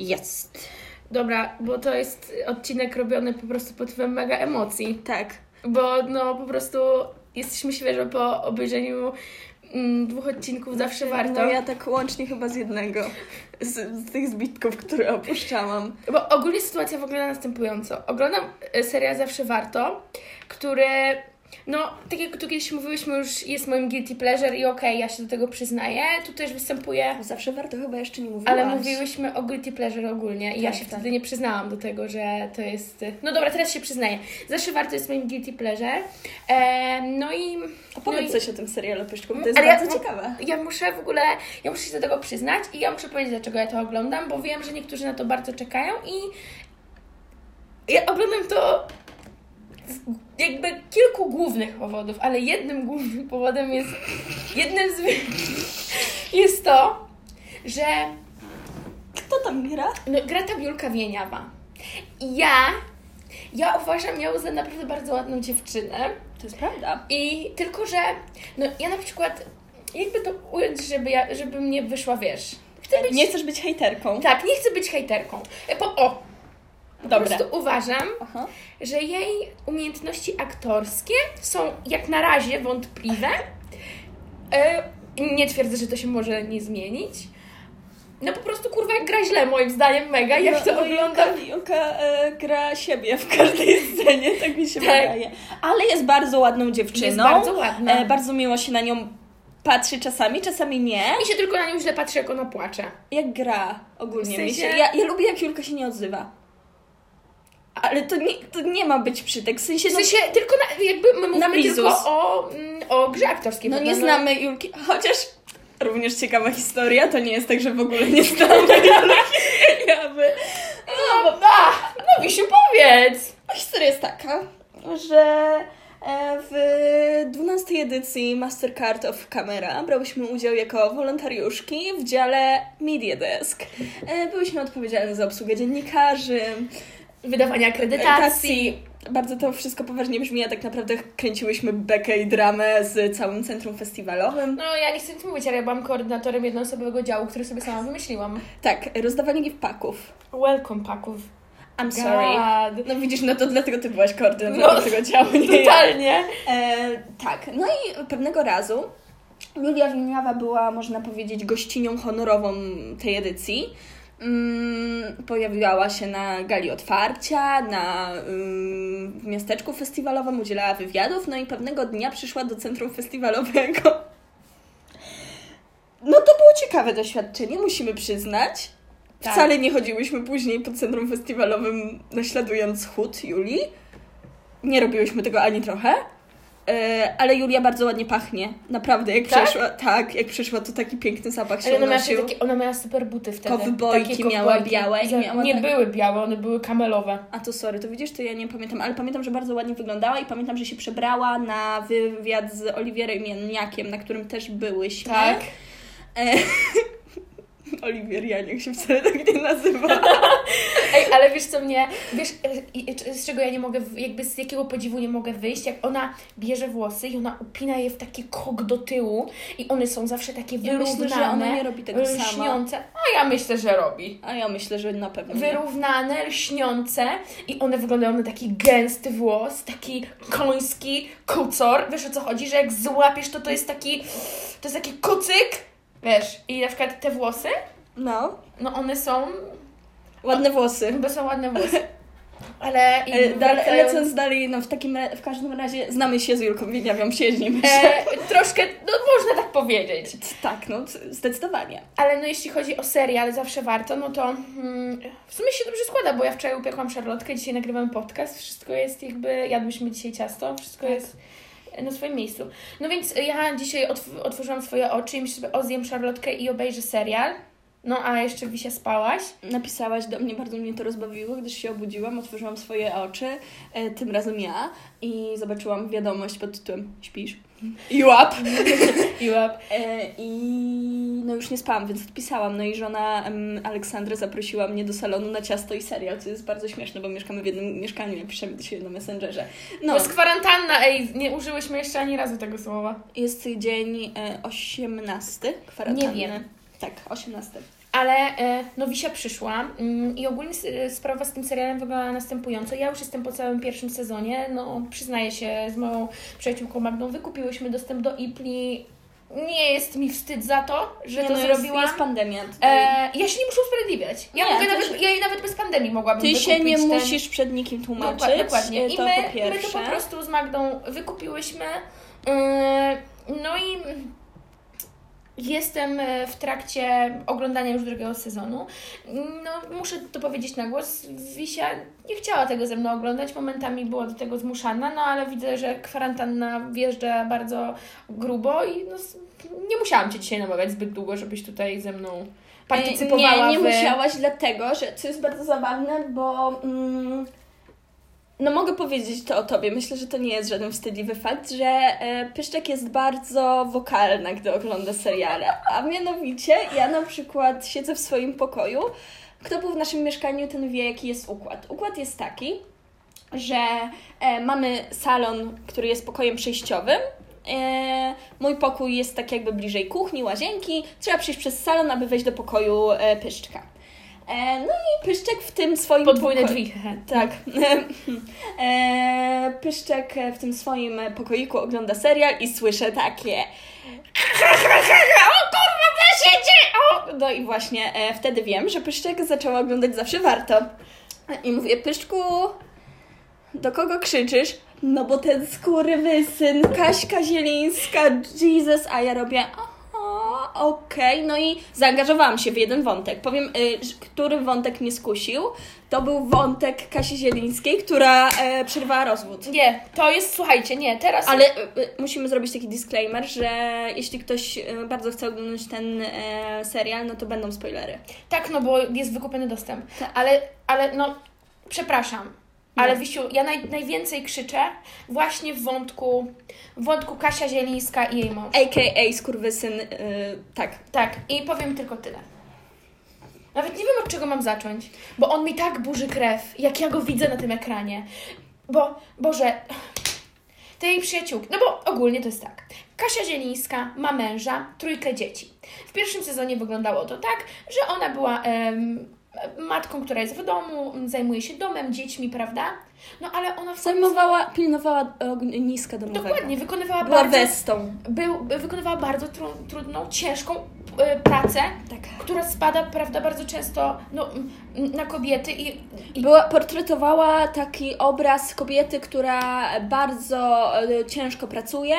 Jest. Dobra, bo to jest odcinek robiony po prostu pod wpływem mega emocji. Tak. Bo no po prostu jesteśmy świeżo po obejrzeniu mm, dwóch odcinków zawsze warto. No ja tak łącznie chyba z jednego. Z, z tych zbitków, które opuszczałam. Bo ogólnie sytuacja wygląda następująco. Oglądam e, serial Zawsze Warto, który, no, tak jak tu kiedyś mówiłyśmy, już jest moim guilty pleasure i okej, ja się do tego przyznaję. Tu też występuje, Zawsze warto chyba jeszcze nie mówiłaś. ale mówiłyśmy o guilty pleasure ogólnie i ja Tak, się tak. wtedy nie przyznałam do tego, że to jest... No dobra, teraz się przyznaję. Zawsze Warto jest moim guilty pleasure. E, no i... Opowiedz no i- coś o tym serialu, Pyszku, bo to jest Ale ja- bardzo ciekawe. Ja muszę w ogóle, ja muszę się do tego przyznać i ja muszę powiedzieć, dlaczego ja to oglądam, bo wiem, że niektórzy na to bardzo czekają i ja oglądam to jakby kilku głównych powodów, ale jednym głównym powodem jest, jednym z jest to, że Kto tam gra? no, gra ta Biulka Wieniawa. I ja, ja uważam ją za naprawdę bardzo ładną dziewczynę. To jest prawda. I tylko, że no ja na przykład, jakby to ująć, żeby, ja, żeby mnie wyszła, wiesz, chcę być... Nie chcesz być hejterką. Tak, nie chcę być hejterką. E, Po, o, po Dobra. prostu uważam, Aha. że jej umiejętności aktorskie są jak na razie wątpliwe. E, nie twierdzę, że to się może nie zmienić. No po prostu, kurwa, gra źle moim zdaniem mega, jak to no, oglądam. Julka e, gra siebie w każdej scenie, tak mi się Tak. wydaje. Ale jest bardzo ładną dziewczyną. Jest bardzo ładna. E, bardzo miło się na nią patrzy czasami, czasami nie. Mi się tylko na nią źle patrzy, jak ona płacze. Jak gra ogólnie. W mi się, sensie- ja, ja lubię, jak Julka się nie odzywa. Ale to nie, to nie ma być przytek. W sensie, W no, sensie tylko na, jakby my mówimy tylko o, mm, o grze aktorskiej. no nie to, znamy Julki. Chociaż również ciekawa historia, to nie jest tak, że w ogóle nie znamy Julki Jawy. No, a, no Wisiu, powiedz! Historia jest taka, że e, w 12 edycji Mastercard of Camera brałyśmy udział jako wolontariuszki w dziale Media Desk. E, Byłyśmy odpowiedzialne za obsługę dziennikarzy, Wydawania akredytacji. Bardzo to wszystko poważnie brzmi, a tak naprawdę kręciłyśmy bekę i dramę z całym centrum festiwalowym. No ja nie chcę nic mówić, ale ja byłam koordynatorem jednoosobowego działu, który sobie sama wymyśliłam. Tak, rozdawanie gift packów. Welcome paków. I'm sorry. God. No widzisz, no to dlatego ty byłaś koordynatorem No, tego działu, nie ja. Totalnie. E, tak, no i pewnego razu Julia Wieniawa była, można powiedzieć, gościnią honorową tej edycji. Mm, pojawiała się na gali otwarcia, na w miasteczku festiwalowym, udzielała wywiadów, no i pewnego dnia przyszła do centrum festiwalowego. No to było ciekawe doświadczenie, musimy przyznać. Tak. Wcale nie chodziłyśmy później po centrum festiwalowym naśladując chód Julii. Nie robiłyśmy tego ani trochę. E, ale Julia bardzo ładnie pachnie. Naprawdę, jak Tak? przeszła, tak, jak przeszła, to taki piękny zapach się Ale ona miała, takie, ona miała super buty wtedy. Kowbojki Takie miała kowbojki. białe i miała Nie tak- były białe, one były kamelowe. A to sorry, to widzisz, to ja nie pamiętam, ale pamiętam, że bardzo ładnie wyglądała i pamiętam, że się przebrała na wywiad z Oliwierem Janiakiem, na którym też byłyśmy. Tak. Oliwier Janiak się wcale tak nie nazywa. Ej, ale wiesz co mnie, wiesz e, z czego ja nie mogę, jakby z jakiego podziwu nie mogę wyjść, jak ona bierze włosy i ona upina je w taki kok do tyłu i one są zawsze takie Ja myślę, wyrównane, że ona nie robi tego sama. lśniące. A ja myślę, że robi. A ja myślę, że na pewno nie. Wyrównane, lśniące i one wyglądają na taki gęsty włos, taki koński kucor. Wiesz o co chodzi, że jak złapiesz to to jest taki, to jest taki kucyk, wiesz, i na przykład te włosy, No, no one są, ładne włosy. chyba są ładne włosy. Ale i E, Dale, wracają- lecąc dalej, no w takim ra- w każdym razie znamy się z Julką Wieniawią, przyjaźnimy się. E, troszkę, no można tak powiedzieć. Tak, no zdecydowanie. Ale no jeśli chodzi o serial, zawsze warto, no to mm, w sumie się dobrze składa, bo ja wczoraj upiekłam szarlotkę, dzisiaj nagrywam podcast, wszystko jest jakby, jadłyśmy dzisiaj ciasto, wszystko Tak. jest na swoim miejscu. No więc ja dzisiaj otw- otworzyłam swoje oczy i myślę sobie, o zjem szarlotkę i obejrzę serial. No a jeszcze Wisia spałaś. Napisałaś do mnie, bardzo mnie to rozbawiło, gdyż się obudziłam, otworzyłam swoje oczy, e, tym razem ja, i zobaczyłam wiadomość pod tytułem Śpisz? I łap! I łap. E, I no już nie spałam, więc odpisałam. No i żona em, Aleksandra zaprosiła mnie do salonu na ciasto i serial, co jest bardzo śmieszne, bo mieszkamy w jednym mieszkaniu, ja piszemy do siebie na Messengerze. No, jest kwarantanna, ej, nie użyłyśmy jeszcze ani razu tego słowa. jest dzień e, 18 kwarantanny. Nie wiem. Tak, 18. Ale e, no Wisia przyszła mm, i ogólnie s- sprawa z tym serialem wygląda następująco. Ja już jestem po całym pierwszym sezonie, no przyznaję się, z moją przyjaciółką Magdą wykupiłyśmy dostęp do Ipli. Nie jest mi wstyd za to, że Nie, to no zrobiłam. jest pandemia. Tutaj. E, ja się nie muszę usprawiedliwiać. Ja, Nie, mogę nawet, się- ja jej nawet bez pandemii mogłabym Ty się nie ten... musisz przed nikim tłumaczyć. Dokładnie, dokładnie. e, I to my, po my to po prostu z Magdą wykupiłyśmy. Yy, No i jestem e, w trakcie oglądania już drugiego sezonu. No, muszę to powiedzieć na głos. Wisia nie chciała tego ze mną oglądać, momentami była do tego zmuszana, no ale widzę, że kwarantanna wjeżdża bardzo grubo i no, nie musiałam Cię dzisiaj namawiać zbyt długo, żebyś tutaj ze mną partycypowała Nie, nie w... musiałaś, dlatego, że co jest bardzo zabawne, bo mm, no mogę powiedzieć to o tobie. Myślę, że to nie jest żaden wstydliwy fakt, że e, Pyszczek jest bardzo wokalna, gdy ogląda seriale. A mianowicie ja na przykład siedzę w swoim pokoju. Kto był w naszym mieszkaniu, ten wie, jaki jest układ. Układ jest taki, że e, mamy salon, który jest pokojem przejściowym. E, mój pokój jest tak jakby bliżej kuchni, łazienki. Trzeba przejść przez salon, aby wejść do pokoju Pyszczka. E, no i Pyszczek w tym swoim Podwójne drzwi. tak. E, Pyszczek w tym swoim pokoiku ogląda serial i słyszę takie o kurwa, co się dzieje? No i właśnie e, wtedy wiem, że Pyszczek zaczęła oglądać zawsze warto. I mówię, Pyszczku, do kogo krzyczysz? No bo ten skurwysyn, Kaśka Zielińska, Jesus, a ja robię, okej, no i zaangażowałam się w jeden wątek. Powiem, y, który wątek mnie skusił. To był wątek Kasi Zielińskiej, która e, przerwała rozwód. Nie, to jest, słuchajcie, nie, teraz... Ale y, musimy zrobić taki disclaimer, że jeśli ktoś bardzo chce oglądać ten e, serial, no to będą spoilery. Tak, no bo jest wykupiony dostęp. Tak. Ale, ale no, przepraszam. Ale. Wisiu, ja naj, najwięcej krzyczę właśnie w wątku, w wątku Kasia Zielińska i jej mąż. A.k.a. skurwysyn, y, tak. Tak, i powiem tylko tyle. Nawet nie wiem, od czego mam zacząć, bo on mi tak burzy krew, jak ja go widzę na tym ekranie. Bo, Boże, te jej przyjaciółki, no bo ogólnie to jest tak. Kasia Zielińska ma męża, trójkę dzieci. W pierwszym sezonie wyglądało to tak, że ona była em, matką, która jest w domu, zajmuje się domem, dziećmi, prawda? No ale ona w Zajmowała, pilnowała ogniska domowego. Dokładnie, wykonywała Była bardzo, westą. był, wykonywała bardzo tru, trudną, ciężką pracę, Tak. która spada, prawda, bardzo często no, na kobiety i, i Była, portretowała taki obraz kobiety, która bardzo e, ciężko pracuje.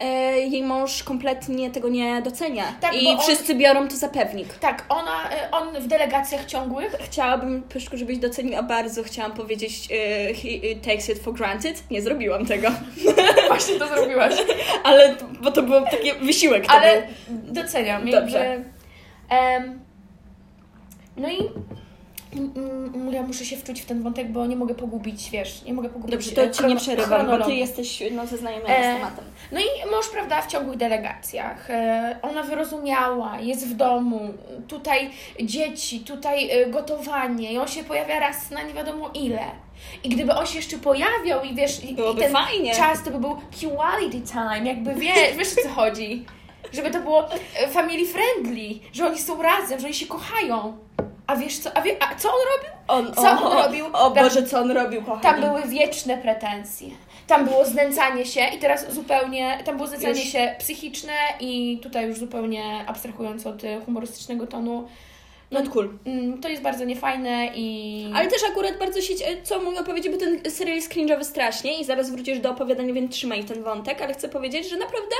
E, jej mąż kompletnie tego nie docenia. Tak, I on- wszyscy biorą to za pewnik. tak, ona, on w delegacjach ciągłych, Chciałabym, Pyszku, żebyś doceniła bardzo. Chciałam powiedzieć he he takes it for granted. Nie zrobiłam tego. właśnie to zrobiłaś, Ale, bo to był taki wysiłek ale był. doceniam. Dobrze. Jakby, em, no i ja muszę się wczuć w ten wątek, bo nie mogę pogubić, wiesz, nie mogę pogubić Dobrze, to e, Ci nie przerywam, bo Ty jesteś no, zaznajomiona E, z tematem. No i mąż, prawda, w ciągłych delegacjach. E, Ona wyrozumiała, jest w domu, tutaj dzieci, tutaj e, gotowanie i on się pojawia raz na nie wiadomo ile. I gdyby on się jeszcze pojawiał i wiesz, i, i ten fajnie. czas to by był quality time, jakby wiesz, wiesz o co chodzi. Żeby to było e, family friendly, że oni są razem, że oni się kochają. A wiesz co, a, wie, a co on robił? On, Co on robił? O Tam- Boże, co on robił, kochani. Tam były wieczne pretensje. Tam było znęcanie się i teraz zupełnie, tam było znęcanie Już. się psychiczne i tutaj już zupełnie abstrahując od y, humorystycznego tonu, Not cool. mm, to jest bardzo niefajne i... Ale też akurat bardzo się, co mogę powiedzieć, bo ten serial jest cringe'owy strasznie i zaraz wrócisz do opowiadania, więc trzymaj ten wątek, ale chcę powiedzieć, że naprawdę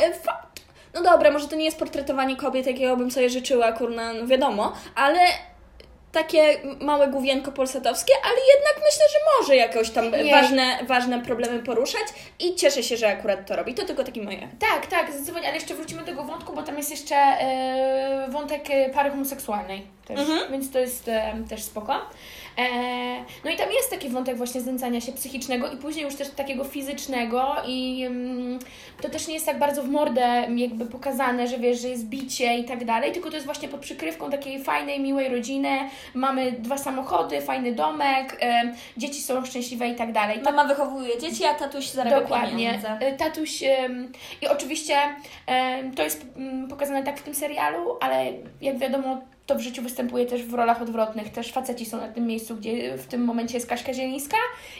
e, fa- no dobra, może to nie jest portretowanie kobiet, jakiego bym sobie życzyła, kurna, no wiadomo, ale takie małe główienko polsatowskie, ale jednak myślę, że może jakoś tam Nie. ważne, ważne problemy poruszać i cieszę się, że akurat to robi. To tylko takie moje. Tak, tak, zdecydowanie, ale jeszcze wrócimy do tego wątku, bo tam jest jeszcze e, wątek e, pary homoseksualnej też, Mhm. więc to jest e, też spoko. E, no i tam jest taki wątek właśnie znęcania się psychicznego i później już też takiego fizycznego i mm, to też nie jest tak bardzo w mordę jakby pokazane, że wiesz, że jest bicie i tak dalej, tylko to jest właśnie pod przykrywką takiej fajnej, miłej rodziny, mamy dwa samochody, fajny domek, e, dzieci są szczęśliwe i tak dalej. Mama wychowuje dzieci, a tatuś zarabia Dokładnie. pieniądze. Y, Tatuś i oczywiście to jest ym, pokazane tak w tym serialu, ale jak wiadomo, to w życiu występuje też w rolach odwrotnych. Też faceci są na tym miejscu, gdzie w tym momencie jest Kaśka Zielińska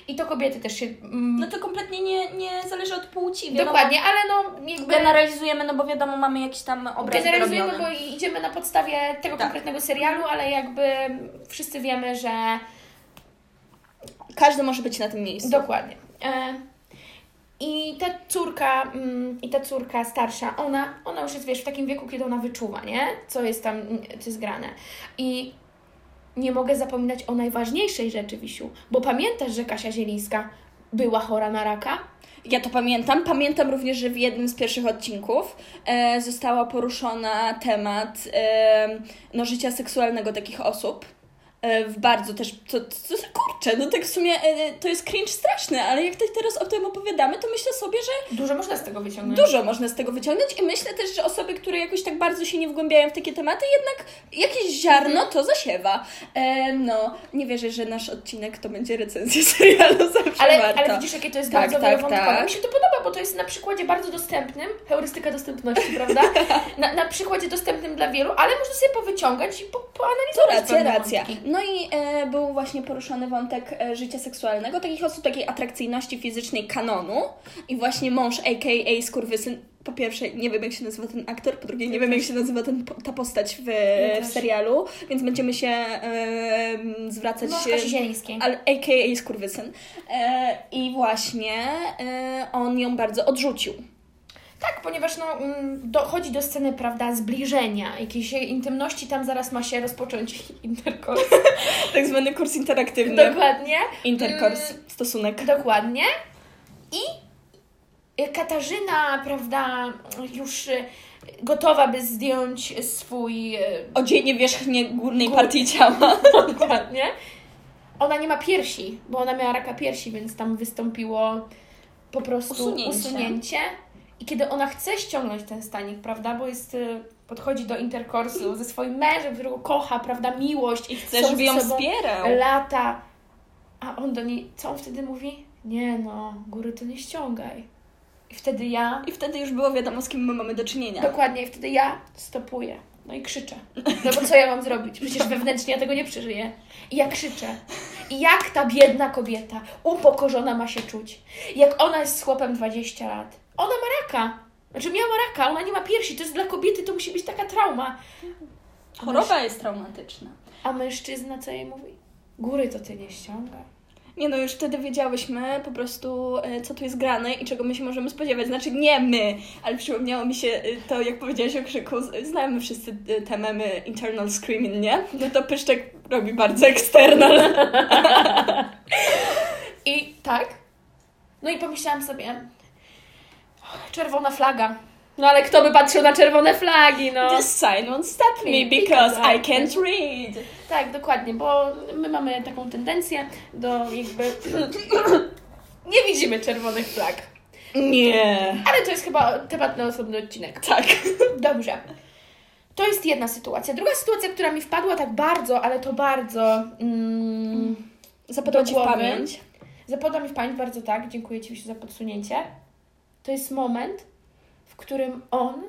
i to kobiety też się... Mm, No to kompletnie nie, nie zależy od płci. wiadomo. dokładnie, ale no jakby... Generalizujemy, no bo wiadomo, mamy jakiś tam obraz Generalizujemy, bo idziemy na podstawie tego Tak. konkretnego serialu, ale jakby wszyscy wiemy, że Każdy może być na tym miejscu. Dokładnie. E, I ta córka, mm, i ta córka starsza, ona, ona już jest, wiesz, w takim wieku, kiedy ona wyczuwa, nie? Co jest tam, co jest grane. I nie mogę zapominać o najważniejszej rzeczy, Wisiu, bo pamiętasz, że Kasia Zielińska była chora na raka? Ja to pamiętam. Pamiętam również, że w jednym z pierwszych odcinków e, została poruszona temat e, no, życia seksualnego takich osób. E, w bardzo też, to, to, to kurczę, no tak w sumie e, to jest cringe straszny, ale jak tak teraz o tym opowiadamy, to myślę sobie, że Dużo można z tego wyciągnąć. Dużo można z tego wyciągnąć i myślę też, że osoby, które jakoś tak bardzo się nie wgłębiają w takie tematy, jednak jakieś ziarno to zasiewa. E, no, nie wierzę, że nasz odcinek to będzie recenzja serialu zawsze Ale, warto. ale widzisz, jakie to jest Tak, bardzo tak, wielowątkowe. tak. Mi się to podoba, bo to jest na przykładzie bardzo dostępnym, heurystyka dostępności, prawda? Na, na przykładzie dostępnym dla wielu, ale można sobie powyciągać i po, To poanalizować racja, pewne racja. No i e, był właśnie poruszony wątek e, życia seksualnego, takich osób, takiej atrakcyjności fizycznej kanonu i właśnie mąż, a.k.a. skurwysyn. Po pierwsze, nie wiem jak się nazywa ten aktor, po drugie, nie wiem jak się nazywa ten, ta postać w, Ja w serialu, więc będziemy się e, zwracać Mąż się... Kasi Zielińskiej. ale a.k.a. skurwysyn. E, I właśnie e, on ją bardzo odrzucił. Tak, ponieważ no, mm, dochodzi do sceny, prawda, zbliżenia, jakiejś intymności, tam zaraz ma się rozpocząć interkurs. Tak zwany kurs interaktywny. Dokładnie. Interkurs, Mm, stosunek. Dokładnie. I Katarzyna, prawda, już y, gotowa, by zdjąć swój... y, Odzienie wierzchnie górnej Gór- partii ciała. Dokładnie. Ona nie ma piersi, bo ona miała raka piersi, więc tam wystąpiło po prostu Usunięcie. usunięcie. I kiedy ona chce ściągnąć ten stanik, prawda, bo jest, y, podchodzi do interkorsu ze swoim mężem, którego kocha, prawda, miłość i Chce, żeby ją wspierał. lata, a on do niej, co on wtedy mówi? Nie no, góry to nie ściągaj. I wtedy ja, I wtedy już było wiadomo, z kim my mamy do czynienia. dokładnie, i wtedy ja stopuję. No i krzyczę. No bo co ja mam zrobić? Przecież wewnętrznie ja tego nie przeżyję. I ja krzyczę. I jak ta biedna kobieta, upokorzona ma się czuć? Jak ona jest z chłopem 20 lat. Ona ma raka. Znaczy miała raka, ona nie ma piersi. To jest dla kobiety, to musi być taka trauma. Choroba jest traumatyczna. A mężczyzna co jej mówi? Góry to ty nie ściągaj. Nie no, już wtedy wiedziałyśmy po prostu, e, co tu jest grane i czego my się możemy spodziewać. Znaczy nie my, ale przypomniało mi się e, to, jak powiedziałaś o krzyku. Znamy wszyscy e, te memy internal screaming, nie? No to Pyszczek robi bardzo external. I tak. No i pomyślałam sobie, czerwona flaga. No ale kto by patrzył na czerwone flagi, no? This sign won't stop me because I can't read. Tak, dokładnie, bo my mamy taką tendencję do jakby... nie widzimy czerwonych flag. Nie. Ale to jest chyba temat na osobny odcinek. Tak. Dobrze. To jest jedna sytuacja. Druga sytuacja, która mi wpadła tak bardzo, ale to bardzo... Mm, Zapadła Ci w pamięć. Zapadła mi w pamięć bardzo tak, dziękuję Ci za podsunięcie. To jest moment, w którym on.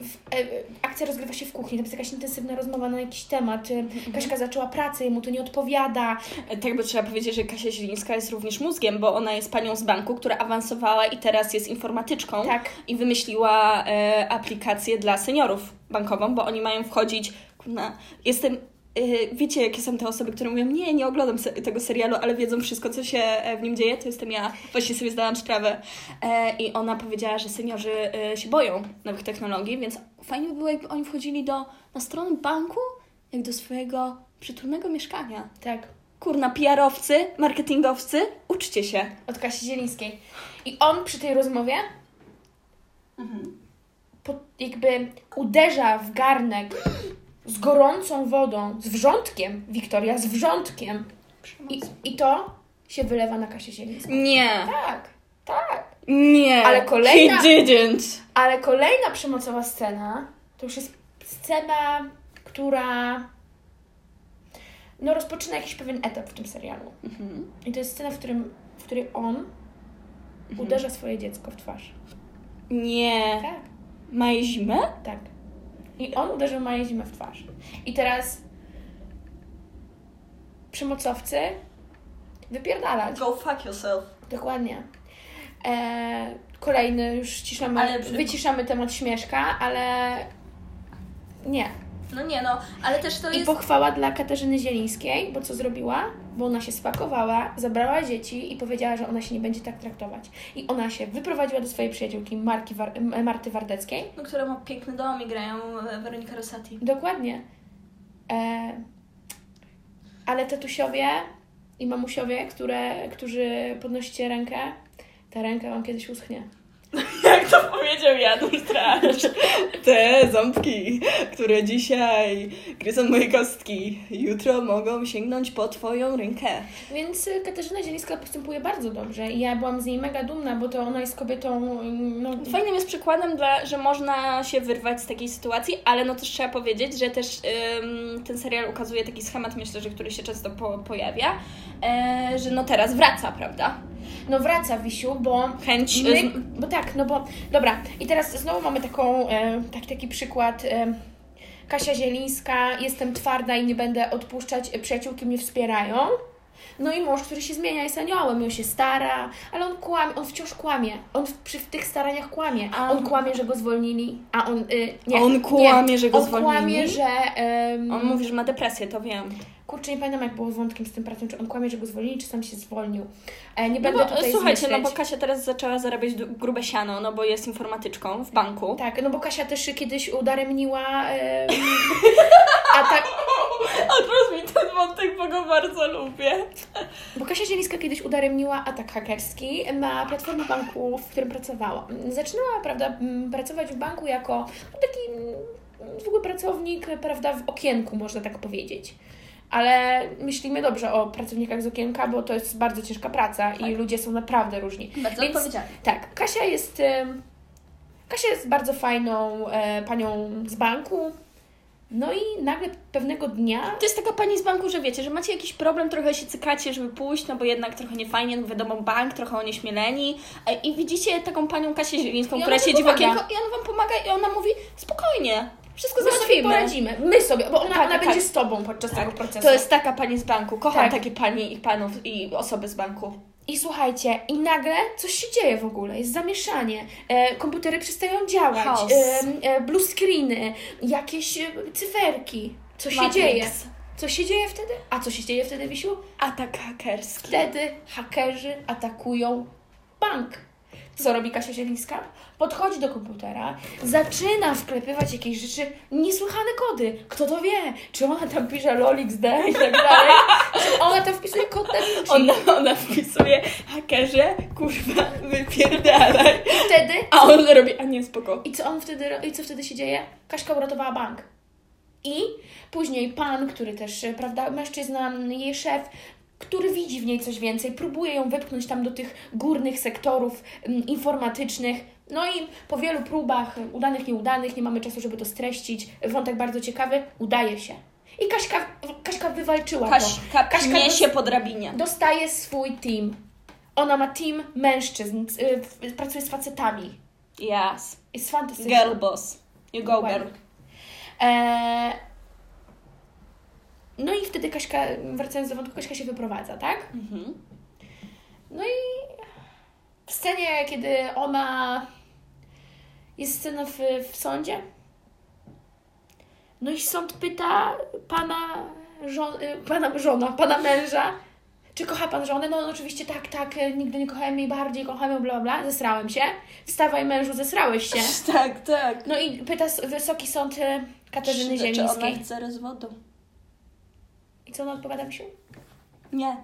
W, e, e, akcja rozgrywa się w kuchni, tam jest jakaś intensywna rozmowa na jakiś temat. e, Kaśka zaczęła pracę, jemu to nie odpowiada. Tak by trzeba powiedzieć, że Kasia Zielińska jest również mózgiem, bo ona jest panią z banku, która awansowała i teraz jest informatyczką. Tak. I wymyśliła e, aplikację dla seniorów bankową, bo oni mają wchodzić. Kurna, jestem. E, wiecie, jakie są te osoby, które mówią: Nie, nie oglądam se- tego serialu, ale wiedzą wszystko, co się e, w nim dzieje. To jestem ja. Właśnie sobie zdałam sprawę. E, I ona powiedziała, że seniorzy e, się boją nowych technologii, więc fajnie by było, jakby oni wchodzili do, na stronę banku, jak do swojego przytulnego mieszkania. Tak. Kurna, PR-owcy, marketingowcy, uczcie się. Od Kasi Zielińskiej. I on przy tej rozmowie po, jakby uderza w garnek z gorącą wodą, z wrzątkiem. Wiktoria, z wrzątkiem. I, I to się wylewa na Kasię Zielińską. Nie, Tak, tak. nie. Ale kolejna- He didn't. Ale kolejna przemocowa scena to już jest scena, która no, rozpoczyna jakiś pewien etap w tym serialu. Mhm. I to jest scena, w, którym, w której on uderza swoje dziecko w twarz. Nie. Tak, Ma zimę? tak. I on uderzył Maję Zimę w twarz. I teraz przemocowcy wypierdalać. Go fuck yourself. Dokładnie. E, kolejny, już ściszamy, Ale- wyciszamy temat śmieszka, ale nie. No nie no, ale też to I jest... pochwała dla Katarzyny Zielińskiej, bo co zrobiła? Bo ona się spakowała, zabrała dzieci i powiedziała, że ona się nie będzie tak traktować. I ona się wyprowadziła do swojej przyjaciółki Marki War- Marty Wardeckiej. No, która ma piękny dom i grają e, Weronika Rosati. Dokładnie. E, ale tatusiowie i mamusiowie, które, którzy podnosicie rękę, ta ręka wam kiedyś uschnie. Jak to powiedział Janusz Straż. Te ząbki, które dzisiaj gryzą moje kostki, jutro mogą sięgnąć po twoją rękę. Więc y, Katarzyna Zielińska postępuje bardzo dobrze i ja byłam z niej mega dumna, bo to ona jest kobietą, no, Fajnym jest przykładem, dla, że można się wyrwać z takiej sytuacji, ale no też trzeba powiedzieć, że też ym, ten serial ukazuje taki schemat, myślę, że który się często po, pojawia, e, że no teraz wraca, prawda? No wraca Wisiu, bo Chęć... My, bo tak, no bo dobra, i teraz znowu mamy taką, e, taki, taki przykład. E, Kasia Zielińska, jestem twarda i nie będę odpuszczać, e, przyjaciółki mnie wspierają. No i mąż, który się zmienia, jest aniołem, on się stara, ale on kłamie, on wciąż kłamie. On w, przy w tych staraniach kłamie. A. On kłamie, że go zwolnili, a on. Y, nie, On kłamie, nie. że go on zwolnili? kłamie, że. On mówi, że ma depresję, to wiem. Kurczę, nie pamiętam, jak było z wątkiem z tym pracą, czy on kłamie, że go zwolnili, czy sam się zwolnił. E, nie No będę bo, tutaj słuchajcie, no zmyśleć. bo Kasia teraz zaczęła zarabiać grube siano, no bo jest informatyczką w banku. Tak, no bo Kasia też kiedyś udaremniła. em, a tak. Odwróć mi ten wątek, bo go bardzo lubię. Bo Kasia Zielińska kiedyś udaremniła atak hakerski na platformie banku, w którym pracowała. Zaczynała, prawda, pracować w banku jako no, taki zwykły pracownik, prawda, w okienku, można tak powiedzieć. Ale myślimy dobrze o pracownikach z okienka, bo to jest bardzo ciężka praca i ludzie są naprawdę różni. Bardzo Więc-. Tak, Kasia jest. Kasia jest bardzo fajną e, panią z banku. No i nagle pewnego dnia. To jest taka pani z banku, że wiecie, że macie jakiś problem, trochę się cykacie, żeby pójść, no bo jednak trochę nie fajnie, no wiadomo, bank, trochę onieśmieleni. E, I widzicie taką panią Kasię Zielińską, która siedzi w okienko i ona Wam pomaga i ona mówi, spokojnie, wszystko My sobie poradzimy. My sobie, bo ona, Tak, ona tak. będzie z tobą podczas tego procesu. To jest taka pani z banku. Kocham Tak. takie panie i panów i osoby z banku. I słuchajcie, i nagle coś się dzieje w ogóle, jest zamieszanie. E, komputery przestają działać, e, e, blue screeny, jakieś e, cyferki. Co się Matrix. dzieje? Co się dzieje wtedy? A co się dzieje wtedy, Wisiu? Atak hakerski. Wtedy hakerzy atakują bank. Co robi Kasia Zielińska? Podchodzi do komputera, zaczyna wklepywać jakieś rzeczy, niesłychane kody. Kto to wie? Czy ona tam pisze LOLXD i tak dalej? Czy ona tam wpisuje kod Da Vinci? Ona, ona wpisuje hakerze, kurwa, wypierdalaj. I wtedy... A on robi, a nie, spoko. I co on wtedy, i co wtedy się dzieje? Kaśka uratowała bank. I później pan, który też, e, prawda, mężczyzna, jej szef, który widzi w niej coś więcej, próbuje ją wypchnąć tam do tych górnych sektorów mm, informatycznych. No i po wielu próbach, e, udanych, nieudanych, nie mamy czasu, żeby to streścić, wątek bardzo ciekawy, udaje się. I Kaśka, Kaśka wywalczyła to. Kaśka się po drabinie. Dostaje swój team. Ona ma team mężczyzn, y, pracuje z facetami. Yes. Jest fantastyczna. Girl boss. You go girl. Eee, no i wtedy Kaśka, wracając do wątku, Kaśka się wyprowadza, tak? Mhm. No i w scenie, kiedy ona... Jest scena w, w sądzie. No i sąd pyta pana, żon, y, pana żona, pana męża, czy kocha pan żonę? No on oczywiście tak, tak, nigdy nie kochałem jej bardziej, kochamy, bla, bla, zesrałem się. Wstawaj mężu, zesrałeś się. Tak, tak. No i pyta wysoki sąd y, Katarzyny Czy, czy ona chce rozwodu? I co ona odpowiada, Misiu? Nie.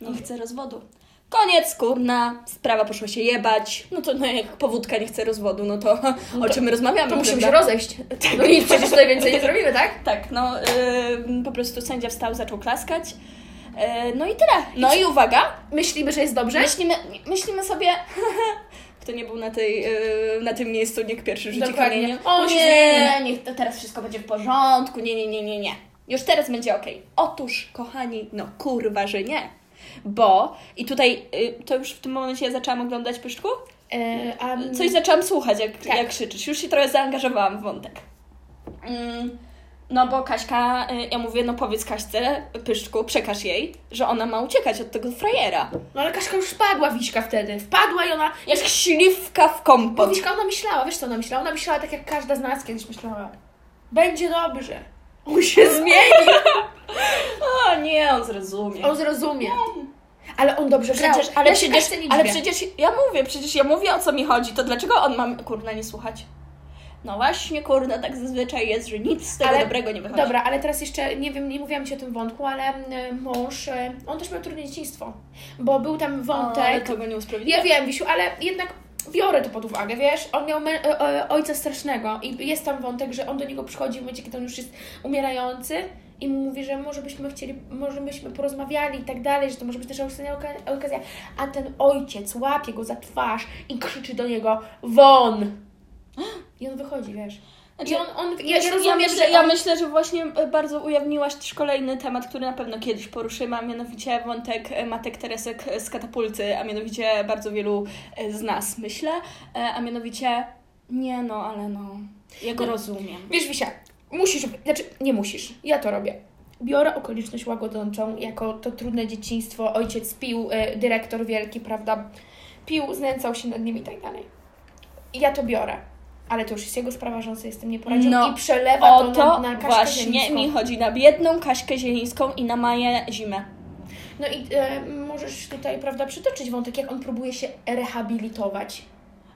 Nie chce rozwodu. Koniec, kurna. Sprawa poszła się jebać. No to no, jak powódka nie chce rozwodu, no to o czym my rozmawiamy? To musimy się rozejść. No i przecież tutaj więcej nie zrobimy, tak? Tak, no yy, po prostu sędzia wstał, zaczął klaskać. Yy, no i tyle. No i uwaga, Myślimy, że jest dobrze? myślimy, myślimy sobie, kto nie był na, tej, yy, na tym miejscu, niech pierwszy rzuci Dokładnie. kamieniem. O, nie, zmieni. niech to teraz wszystko będzie w porządku, nie, nie, nie, nie, nie. Już teraz będzie okej. Otóż, kochani, no kurwa, że nie. Bo, i tutaj, yy, to już w tym momencie ja zaczęłam oglądać Pyszczku, E, a, coś zaczęłam słuchać, jak, Tak. jak krzyczysz. Już się trochę zaangażowałam w wątek. Mm, no bo Kaśka, y, ja mówię, no powiedz Kaśce, Pyszczku, przekaż jej, że ona ma uciekać od tego frajera. No ale Kaśka już wpadła, Wiśka wtedy. Wpadła i ona... Jak śliwka w kompot. Wiśka, ona myślała, wiesz co ona myślała? Ona myślała tak jak każda z nas kiedyś myślała. Będzie dobrze. On się zmieni. O nie, on zrozumie. On zrozumie. Ale on dobrze grał. Przecież, ale, ja przecież, ale przecież ja mówię, przecież ja mówię o co mi chodzi, to dlaczego on ma, kurna, nie słuchać? No właśnie, kurna, tak zazwyczaj jest, że nic z tego Ale- dobrego nie wychodzi. Dobra, ale teraz jeszcze, nie wiem, nie mówiłam Ci o tym wątku, ale y, mąż, y, on też miał trudne dzieciństwo. Bo był tam O, ale wątek... to go nie usprawiedliwia. Ja wiem, Wisiu, ale jednak biorę to pod uwagę, wiesz? On miał e, e, ojca strasznego i jest tam wątek, że on do niego przychodzi w momencie, kiedy on już jest umierający i mówi, że może byśmy chcieli, może byśmy porozmawiali i tak dalej, że to może być nasza ostatnia oka- okazja. A ten ojciec łapie go za twarz i krzyczy do niego won! I on wychodzi, wiesz? Znaczy, on, on, ja, Ja, ja ja, rozumiem, myślę, że ja on, myślę, że właśnie e, bardzo ujawniłaś też kolejny temat, który na pewno kiedyś poruszymy, a mianowicie wątek e, matek Teresek z katapulty, a mianowicie bardzo wielu e, z nas, myślę, a mianowicie nie no, ale no, ja go No. rozumiem. Wiesz, Wisia, musisz, znaczy nie musisz, ja to robię. Biorę okoliczność łagodzącą, jako to trudne dzieciństwo, ojciec pił, dyrektor wielki, prawda, pił, znęcał się nad nim i tak dalej. Ja to biorę. Ale to już jest jego sprawa, że on sobie z tym nie poradził No, i przelewa to to na, na Kaśkę właśnie Zielińską. mi chodzi, na biedną Kaśkę Zielińską i na Maję Zimę. No i e, możesz tutaj, prawda, przytoczyć wątek, jak on próbuje się rehabilitować.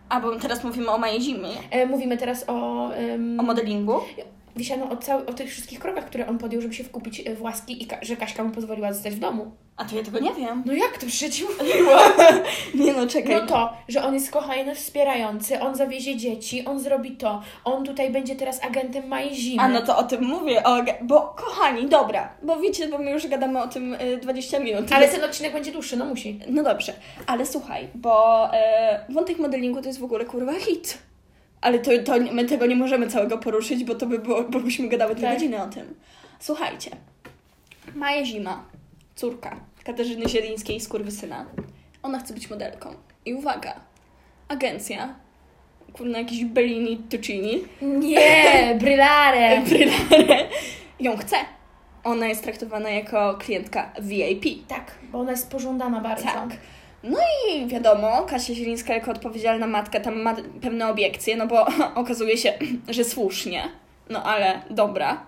A, bo teraz mówimy o Maję Zimie, E, mówimy teraz o... o modelingu. Wisiano o, cał- o tych wszystkich krokach, które on podjął, żeby się wkupić e, w łaski i ka- że Kaśka mu pozwoliła zostać w domu. A to ja tego nie wiem. No jak to przecież Nie no, czekaj. No to, że on jest kochany, wspierający, on zawiezie dzieci, on zrobi to, on tutaj będzie teraz agentem Mai Zimy. A no to o tym mówię, o, bo kochani, dobra, bo wiecie, bo my już gadamy o tym y, 20 minut. Ale ten odcinek będzie dłuższy, no musi. No dobrze, ale słuchaj, bo e, wątek modelingu to jest w ogóle kurwa hit. Ale to, to my tego nie możemy całego poruszyć, bo to by było, bo byśmy gadały dwie Tak. godziny o tym. Słuchajcie, Maja Zima, córka Katarzyny Zielińskiej z Kurwysyna, ona chce być modelką. I uwaga, agencja, kurna jakiś Bellini Tuccini, Nie, brylare. Brylare, ją chce. Ona jest traktowana jako klientka VIP. Tak, bo ona jest pożądana bardzo. Tak. No i wiadomo, Kasia Zielińska jako odpowiedzialna matka tam ma pewne obiekcje, no bo okazuje się, że słusznie. No ale dobra,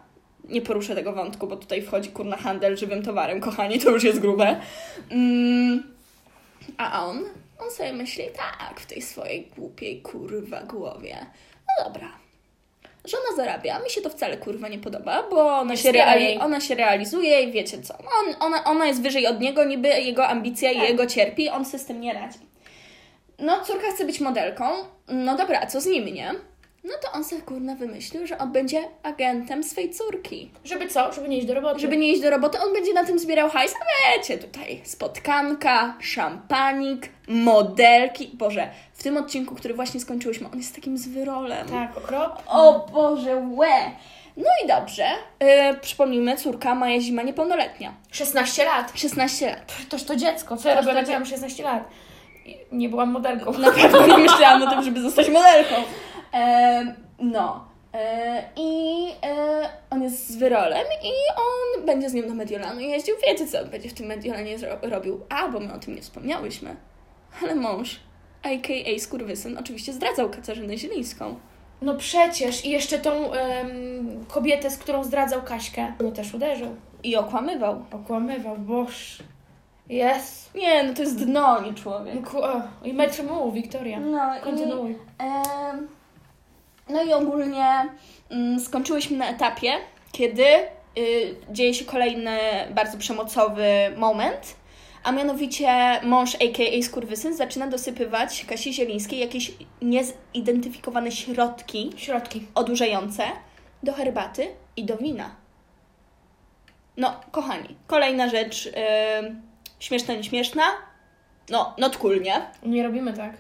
nie poruszę tego wątku, bo tutaj wchodzi kurna handel żywym towarem, kochani, to już jest grube. Mm, a on? On sobie myśli tak w tej swojej głupiej kurwa głowie. No dobra. Żona zarabia, mi się to wcale kurwa nie podoba, bo ona, się, reali- ona się realizuje i wiecie co, on, ona, ona jest wyżej od niego, niby jego ambicja i Tak. jego cierpi, on sobie z tym nie radzi. No, córka chce być modelką, no dobra, a co z nim, nie? No to on sobie kurna wymyślił, że on będzie agentem swej córki. Żeby co? Żeby nie iść do roboty. Żeby nie iść do roboty, on będzie na tym zbierał hajs, a wiecie, tutaj spotkanka, szampanik, modelki. Boże, w tym odcinku, który właśnie skończyłyśmy, on jest takim zwyrolem. Tak, okropnie. O Boże, łe! No i dobrze, yy, przypomnijmy, córka Maja Zima niepełnoletnia. 16 lat. 16 lat. Toż to dziecko. Co ja robię? jak miałam 16 lat. Nie byłam modelką. Na pewno nie myślałam o tym, żeby zostać modelką. Em, no. E, I e, on jest z wyrolem i on będzie z nią do Mediolanu jeździł. Wiecie, co on będzie w tym Mediolanie robił? A, bo my o tym nie wspomniałyśmy. Ale mąż, a.k.a. skurwysyn, oczywiście zdradzał Katarzynę Zielińską. No przecież. I jeszcze tą kobietę, z którą zdradzał Kaśkę, no też uderzył. I okłamywał. Okłamywał. Boż. Jest. Nie, no to jest dno, nie człowiek. No, ku- o, I metr mu, Wiktoria. No i, Kontynuuj. em, no i ogólnie mm, skończyłyśmy na etapie, kiedy y, dzieje się kolejny bardzo przemocowy moment, a mianowicie mąż a.k.a. skurwysyn zaczyna dosypywać Kasi Zielińskiej jakieś niezidentyfikowane środki Środki. odurzające do herbaty i do wina. No, kochani, kolejna rzecz, y, śmieszna, nieśmieszna, no, not cool, nie? Nie robimy tak.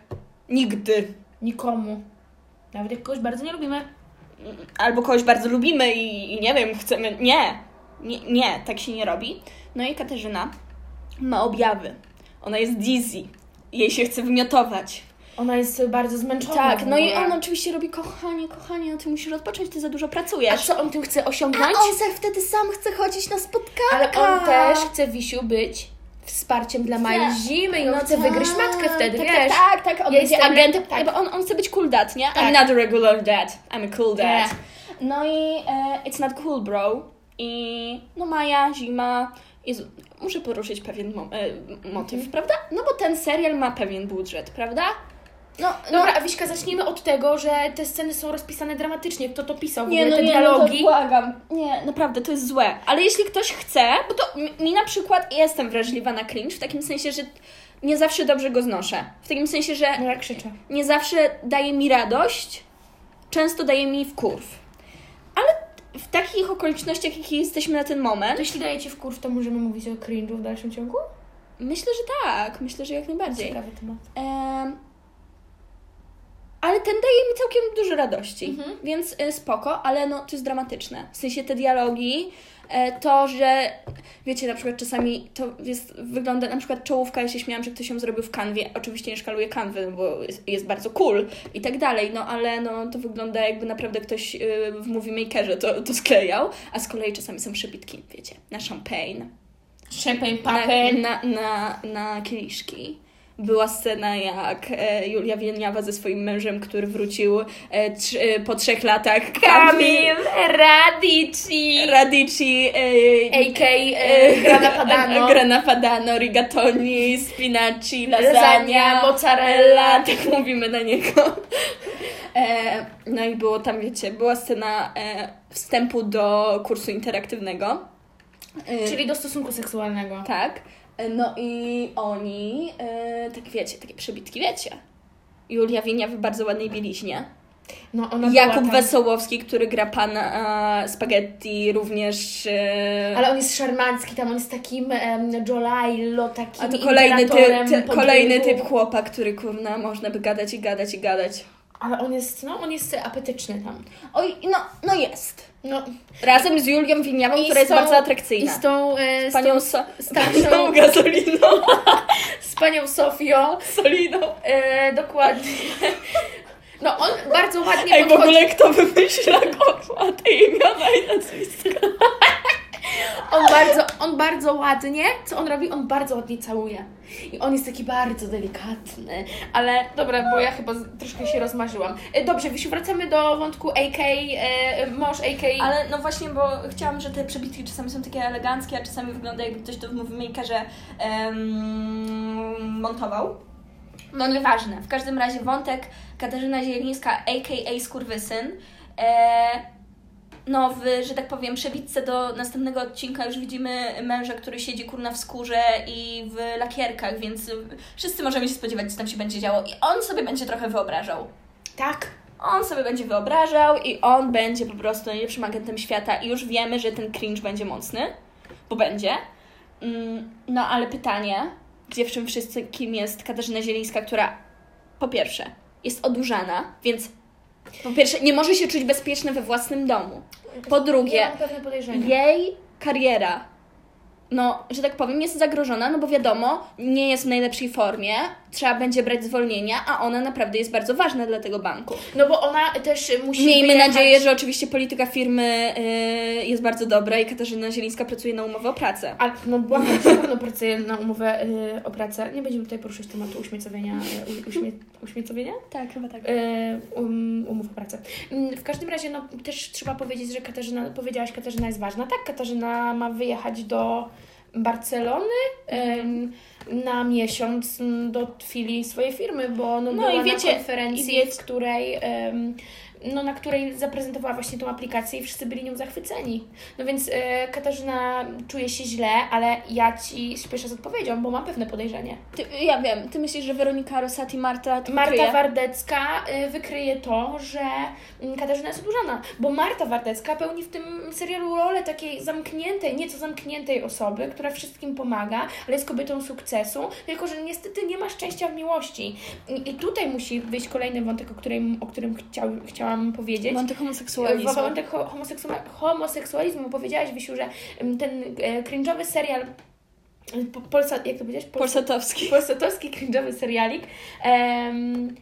Nigdy. Nikomu. Nawet jak kogoś bardzo nie lubimy. albo kogoś bardzo lubimy i, i nie wiem, chcemy. Nie. nie, nie, tak się nie robi. No i Katarzyna ma objawy. Ona jest dizzy. Jej się chce wymiotować. Ona jest bardzo zmęczona. Tak, no i on oczywiście robi, kochanie, kochanie, no ty musisz odpocząć, ty za dużo A pracujesz. co on tym chce A osiągnąć? on se wtedy sam chce chodzić na spotkania. Ale on też chce, Wisiu, być wsparciem dla Mai Tak. Zimy i on chce wygryźć matkę wtedy, tak, wiesz? Tak, tak, tak. On jestem- agentem, tak. bo on, on chce być cool dad, nie? Tak. I'm not a regular dad, I'm a cool dad. Nie. No i e, it's not cool, bro. I no Maja, Zima, Jezu, muszę poruszyć pewien mo- e, motyw, Mhm. prawda? No bo ten serial ma pewien budżet, prawda? No, no Dobra, a Wiśka, zacznijmy od tego, że te sceny są rozpisane dramatycznie. Kto to pisał? W Nie, ogóle no te nie, no to dialogi? błagam. Nie, naprawdę, to jest złe. Ale jeśli ktoś chce, bo to mi- na przykład jestem wrażliwa na cringe, w takim sensie, że nie zawsze dobrze go znoszę. W takim sensie, że No ja krzyczę. nie zawsze daje mi radość, często daje mi wkurw. Ale w takich okolicznościach, jakie jesteśmy na ten moment, To jeśli dajecie w kurw, to możemy mówić o cringe'u w dalszym ciągu? myślę, że tak. Myślę, że jak najbardziej. Ciekawy temat. Em, ale ten daje mi całkiem dużo radości, Mhm. więc y, spoko, ale no to jest dramatyczne. W sensie te dialogi, e, to, że wiecie, na przykład czasami to jest, wygląda, na przykład czołówka, ja się śmiałam, że ktoś ją zrobił w kanwie, oczywiście nie szkaluję kanwy, no bo jest, jest bardzo cool i tak dalej, no ale no to wygląda jakby naprawdę ktoś y, w Movie Makerze to, to sklejał, a z kolei czasami są przebitki, wiecie, na champagne Champagne na, papen. na, na, na kieliszki. Była scena, jak e, Julia Wieniawa ze swoim mężem, który wrócił e, trz, e, po trzech latach. Kamil Radici. Radici. E, A.k. e, Grana Padano. Grana Padano, rigatoni, spinaci, lasagna, Lasagna, mozzarella. Tak mówimy na niego. E, no i było tam, wiecie, była scena e, wstępu do kursu interaktywnego. E, Czyli do stosunku seksualnego. Tak. No i oni, e, tak wiecie, takie przebitki, wiecie. Julia Wienia w bardzo ładnej bieliźnie. No, Jakub tam. Wesołowski, który gra pana e, Spaghetti, również. E, Ale on jest szarmancki, tam on jest takim um, Jolailo, takim a to kolejny typ, ty, kolejny typ chłopa, który kurna można by gadać i gadać i gadać. Ale on jest, no, on jest apetyczny tam. Oj, no, no jest. No. Razem z Julią Winiawą, I która jest tą- bardzo I atrakcyjna. z tą, e, z, panią tą starszą- panią Gazoliną. z panią Sofią. Soliną. E, dokładnie. No, on bardzo ładnie Ej, w podchodzi. ogóle kto wymyśla kurwa te imiona i nazwiska? On bardzo, on bardzo ładnie, co on robi? On bardzo ładnie całuje. I on jest taki bardzo delikatny. Ale dobra, bo ja chyba troszkę się rozmarzyłam. E, Dobrze, Wisiu, wracamy do wątku AK, e, mąż AK. Ale no właśnie, bo chciałam, że te przebitki czasami są takie eleganckie, a czasami wygląda jakby ktoś to w Movie Makerze em, montował. No nieważne. W każdym razie wątek Katarzyna Zielińska, a.k.a. Skurwysyn, e, no w, że tak powiem, przebitce do następnego odcinka już widzimy męża, który siedzi kurna w skórze i w lakierkach, więc wszyscy możemy się spodziewać, co tam się będzie działo. I on sobie będzie trochę wyobrażał. Tak. On sobie będzie wyobrażał i on będzie po prostu najlepszym agentem świata i już wiemy, że ten cringe będzie mocny, bo będzie. Mm, No ale pytanie, gdzie w czym wszyscy, kim jest Katarzyna Zielińska, która po pierwsze jest odurzana, więc po pierwsze nie może się czuć bezpieczna we własnym domu. Po drugie, jej kariera, no, że tak powiem, jest zagrożona, no bo wiadomo, nie jest w najlepszej formie, trzeba będzie brać zwolnienia, a ona naprawdę jest bardzo ważna dla tego banku. No bo ona też musi Miejmy wyjechać... nadzieję, że oczywiście polityka firmy y, jest bardzo dobra i Katarzyna Zielińska pracuje na umowę o pracę. A, no błagam, na pewno pracuję na umowę y, o pracę. Nie będziemy tutaj poruszać tematu uśmiecowienia. Y, uśmie, uśmiecowienia? Tak, chyba tak. Y, um, umów o pracę. Mm, W każdym razie, no też trzeba powiedzieć, że Katarzyna, powiedziałaś, Katarzyna jest ważna. Tak, Katarzyna ma wyjechać do Barcelony em, na miesiąc mm, do chwili swojej firmy, bo no, No była i wiecie- na konferencji, wiecie- w której em, no, na której zaprezentowała właśnie tą aplikację i wszyscy byli nią zachwyceni. No więc e, Katarzyna czuje się źle, ale ja Ci śpieszę z odpowiedzią, bo mam pewne podejrzenie. Ty, ja wiem, ty myślisz, że Weronika Rosati, Marta to Marta kryje? Wardecka y, wykryje to, że mm, Katarzyna jest odurzana, bo Marta Wardecka pełni w tym serialu rolę takiej zamkniętej, nieco zamkniętej osoby, która wszystkim pomaga, ale jest kobietą sukcesu, tylko że niestety nie ma szczęścia w miłości. I, i tutaj musi wyjść kolejny wątek, o którym, o którym chciał, chciałam powiedzieć. Wątek homoseksualizmu. Wątek homoseksu- homoseksualizmu. Powiedziałaś, Wisiu, że mm, ten e, cringe'owy serial po- Polsa, jak to powiedziałeś? Polsa- Polsatowski. polsatowski cringe'owy serialik. Em,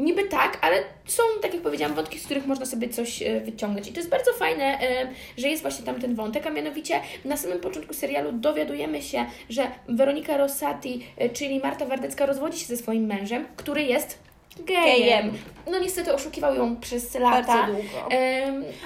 niby tak, ale są, tak jak powiedziałam, wątki, z których można sobie coś e, wyciągnąć. I to jest bardzo fajne, e, że jest właśnie tam ten wątek, a mianowicie na samym początku serialu dowiadujemy się, że Weronika Rossati, e, czyli Marta Wardecka, rozwodzi się ze swoim mężem, który jest gejem. Gejem. No niestety oszukiwał ją przez lata. Bardzo długo.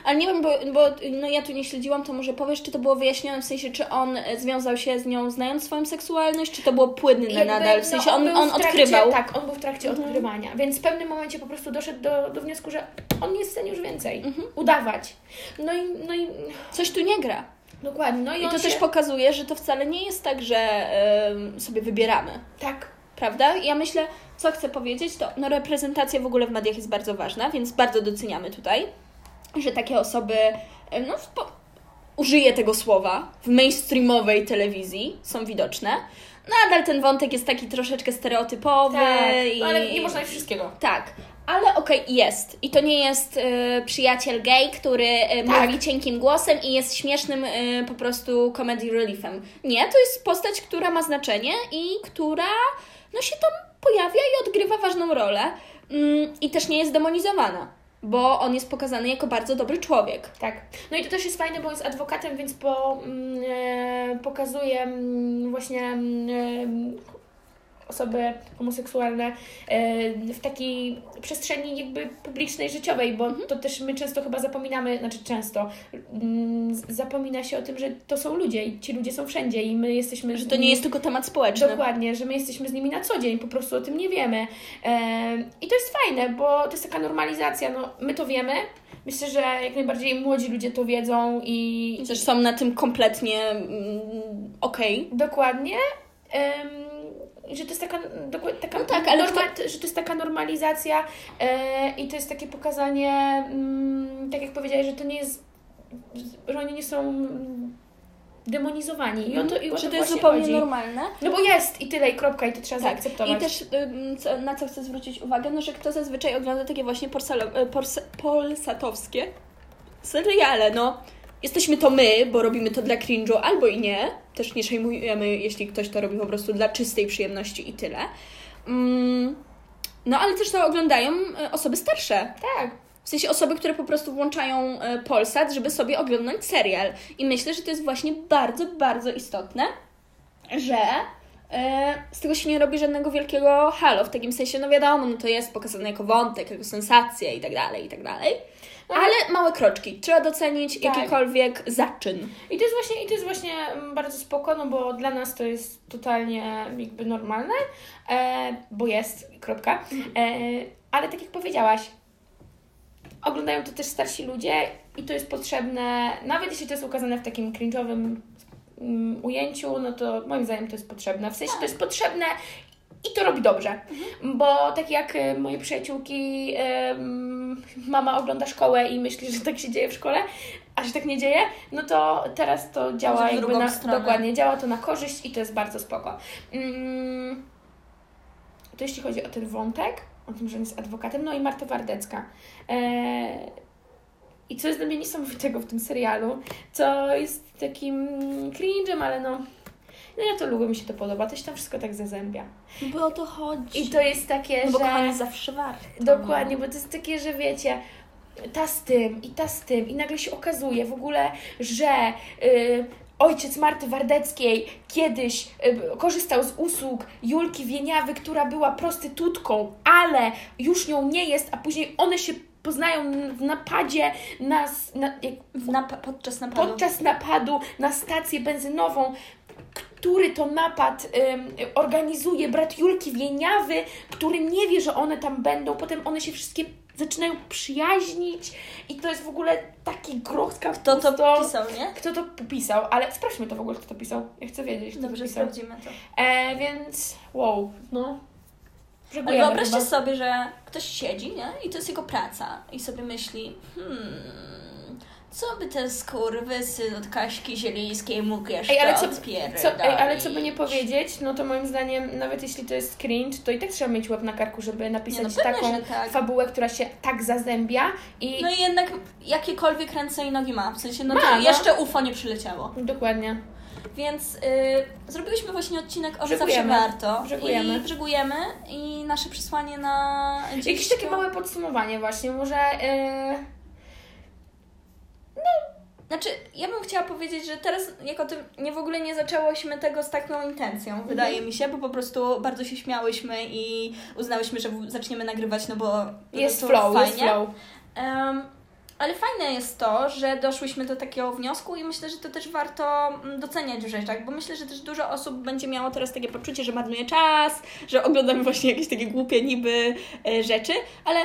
Ale nie wiem, bo, bo no ja tu nie śledziłam, to może powiesz, czy to było wyjaśnione, w sensie, czy on e, związał się z nią znając swoją seksualność, czy to było płynne Jakby, nadal, w sensie no, on, on trakcie, odkrywał. Tak, on był w trakcie odkrywania, więc w pewnym momencie po prostu doszedł do, do wniosku, że on nie stanie już więcej udawać. No i, no i Coś tu nie gra. dokładnie. No i, I to się, też pokazuje, że to wcale nie jest tak, że sobie wybieramy. Tak, Prawda? Ja myślę, co chcę powiedzieć, to no, reprezentacja w ogóle w mediach jest bardzo ważna, więc bardzo doceniamy tutaj, że takie osoby, e, no, użyję tego słowa, w mainstreamowej telewizji są widoczne. Nadal ten wątek jest taki troszeczkę stereotypowy. tak. i... No, ale nie można mieć wszystkiego. Tak, ale okej, jest. I to nie jest e, przyjaciel gay, który e, Tak. mówi cienkim głosem i jest śmiesznym e, po prostu comedy reliefem. Nie, to jest postać, która ma znaczenie i która no się tam pojawia i odgrywa ważną rolę. Mm, I też nie jest demonizowana, bo on jest pokazany jako bardzo dobry człowiek. Tak. No i to też jest fajne, bo jest adwokatem, więc po, mm, e, pokazuje mm, właśnie mm, e, osoby homoseksualne e, w takiej przestrzeni jakby publicznej, życiowej, bo Mhm. to też my często chyba zapominamy, znaczy często mm, zapomina się o tym, że to są ludzie i ci ludzie są wszędzie i my jesteśmy... Że to nie jest tylko temat społeczny. Dokładnie, że my jesteśmy z nimi na co dzień, po prostu o tym nie wiemy. Em, I to jest fajne, bo to jest taka normalizacja. No, my to wiemy. Myślę, że jak najbardziej młodzi ludzie to wiedzą i też są na tym kompletnie mm, okej. dokładnie. Em, że to jest taka, taka No tak, ale norma- że to jest taka normalizacja e, i to jest takie pokazanie, mm, tak jak powiedziałeś, że to nie jest, że oni nie są demonizowani. I o to, i o Że to to jest zupełnie chodzi. normalne. No bo jest i tyle, i kropka, i to trzeba Tak, zaakceptować. i też na co chcę zwrócić uwagę, no że kto zazwyczaj ogląda takie właśnie e, polsatowskie seriale, no. Jesteśmy to my, bo robimy to dla cringe'u, albo i nie. Też nie szejmujemy, jeśli ktoś to robi po prostu dla czystej przyjemności i tyle. Mm, no ale też to oglądają e, osoby starsze. Tak. W sensie osoby, które po prostu włączają e, Polsat, żeby sobie oglądać serial. I myślę, że to jest właśnie bardzo, bardzo istotne, że e, z tego się nie robi żadnego wielkiego halo. W takim sensie, no wiadomo, no to jest pokazane jako wątek, jako sensacja i tak dalej, i tak dalej. Ale małe kroczki. Trzeba docenić Tak. jakikolwiek zaczyn. I to jest właśnie, i to jest właśnie mm, bardzo spoko, no bo dla nas to jest totalnie jakby normalne, e, bo jest, kropka. E, ale tak jak powiedziałaś, oglądają to też starsi ludzie i to jest potrzebne, nawet jeśli to jest ukazane w takim cringe'owym mm, ujęciu, no to moim zdaniem to jest potrzebne. W sensie to jest potrzebne i to robi dobrze, bo tak jak e, moje przyjaciółki, em, mama ogląda szkołę i myśli, że tak się dzieje w szkole, a że tak nie dzieje, no to teraz to działa jakby na, stronę. dokładnie, działa to na korzyść i to jest bardzo spoko. Mm, to jeśli chodzi o ten wątek, o tym, że on jest adwokatem, no i Marta Wardecka. E, I co jest dla mnie niesamowitego w tym serialu, co jest takim cringe'em, ale no, no ja to lubię, mi się to podoba, to się tam wszystko tak zazębia. No bo o to chodzi. I to jest takie, no bo że... zawsze warto. Dokładnie, bo to jest takie, że wiecie, ta z tym i ta z tym i nagle się okazuje w ogóle, że y, ojciec Marty Wardeckiej kiedyś y, korzystał z usług Julki Wieniawy, która była prostytutką, ale już nią nie jest, a później one się poznają w napadzie na, na jak nap- podczas napadu. podczas napadu na stację benzynową, który to napad organizuje brat Julki Wieniawy, który nie wie, że one tam będą. Potem one się wszystkie zaczynają przyjaźnić i to jest w ogóle taki groch z Kto to pisał, nie? Kto to pisał, ale sprawdźmy to w ogóle, kto to pisał. Ja chcę wiedzieć, kto Dobrze, to pisał. sprawdzimy to. E, więc wow, no. Ale wyobraźcie chyba. sobie, że ktoś siedzi, nie? I to jest jego praca. I sobie myśli, hmm, co by ten skurwysyn od Kaśki Zielińskiej mógł jeszcze Ej, ale co, co, ej, ale co by nie powiedzieć, no to moim zdaniem, nawet jeśli to jest cringe, to i tak trzeba mieć łeb na karku, żeby napisać no pewnie, taką tak. fabułę, która się tak zazębia i No i jednak jakiekolwiek ręce i nogi ma. W sensie, no Ma, to no. jeszcze UFO nie przyleciało. dokładnie. Więc y, zrobiłyśmy właśnie odcinek o zawsze warto. Brzegujemy. I brzegujemy. I nasze przesłanie na dziś Jakieś takie małe podsumowanie właśnie, może... Yy... Znaczy, ja bym chciała powiedzieć, że teraz jak o tym nie w ogóle nie zaczęłyśmy tego z taką intencją, wydaje mi się, bo po prostu bardzo się śmiałyśmy i uznałyśmy, że zaczniemy nagrywać, no bo Jest flow, fajnie. jest flow. Em, ale fajne jest to, że doszłyśmy do takiego wniosku i myślę, że to też warto mm, doceniać w rzeczach, bo myślę, że też dużo osób będzie miało teraz takie poczucie, że marnuje czas, że oglądamy właśnie jakieś takie głupie niby e, rzeczy, ale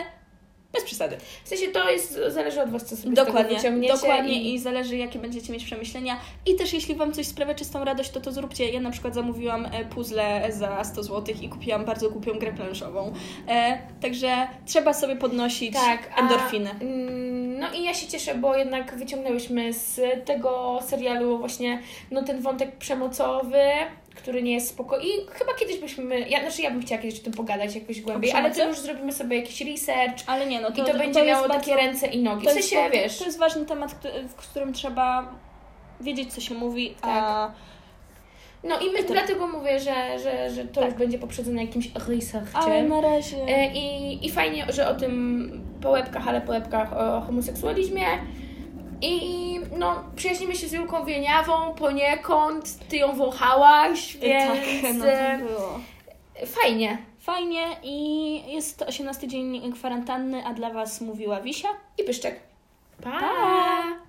bez przesady. W sensie to jest, zależy od Was, co sobie z Dokładnie, wyciągniecie. dokładnie i... i zależy jakie będziecie mieć przemyślenia i też jeśli Wam coś sprawia czystą radość, to to zróbcie. Ja na przykład zamówiłam e, puzzle za 100 zł i kupiłam bardzo głupią grę planszową. E, także trzeba sobie podnosić Tak, a- endorfiny. Mm, No i ja się cieszę, bo jednak wyciągnęłyśmy z tego serialu właśnie no ten wątek przemocowy, który nie jest spoko. I chyba kiedyś byśmy, ja, znaczy ja bym chciała kiedyś o tym pogadać jakoś głębiej, ale to już zrobimy sobie jakiś research Ale nie, no to, i to, będzie jest miało bardzo- takie ręce i nogi. To W jest, sensie, wiesz, to jest ważny temat, w którym trzeba wiedzieć, co się mówi, a no i my, to- dlatego mówię, że, że, że to Tak. już będzie poprzedzone jakimś ale researchem. na razie... E, I, I fajnie, że o tym po łebkach, ale po łebkach o homoseksualizmie. I no, przyjaźnimy się z Julką Wieniawą poniekąd, ty ją wąchałaś, więc tak, no e, to było. fajnie. Fajnie i jest 18 dzień kwarantanny, a dla Was mówiła Wisia. I pyszczek. pa. Pa!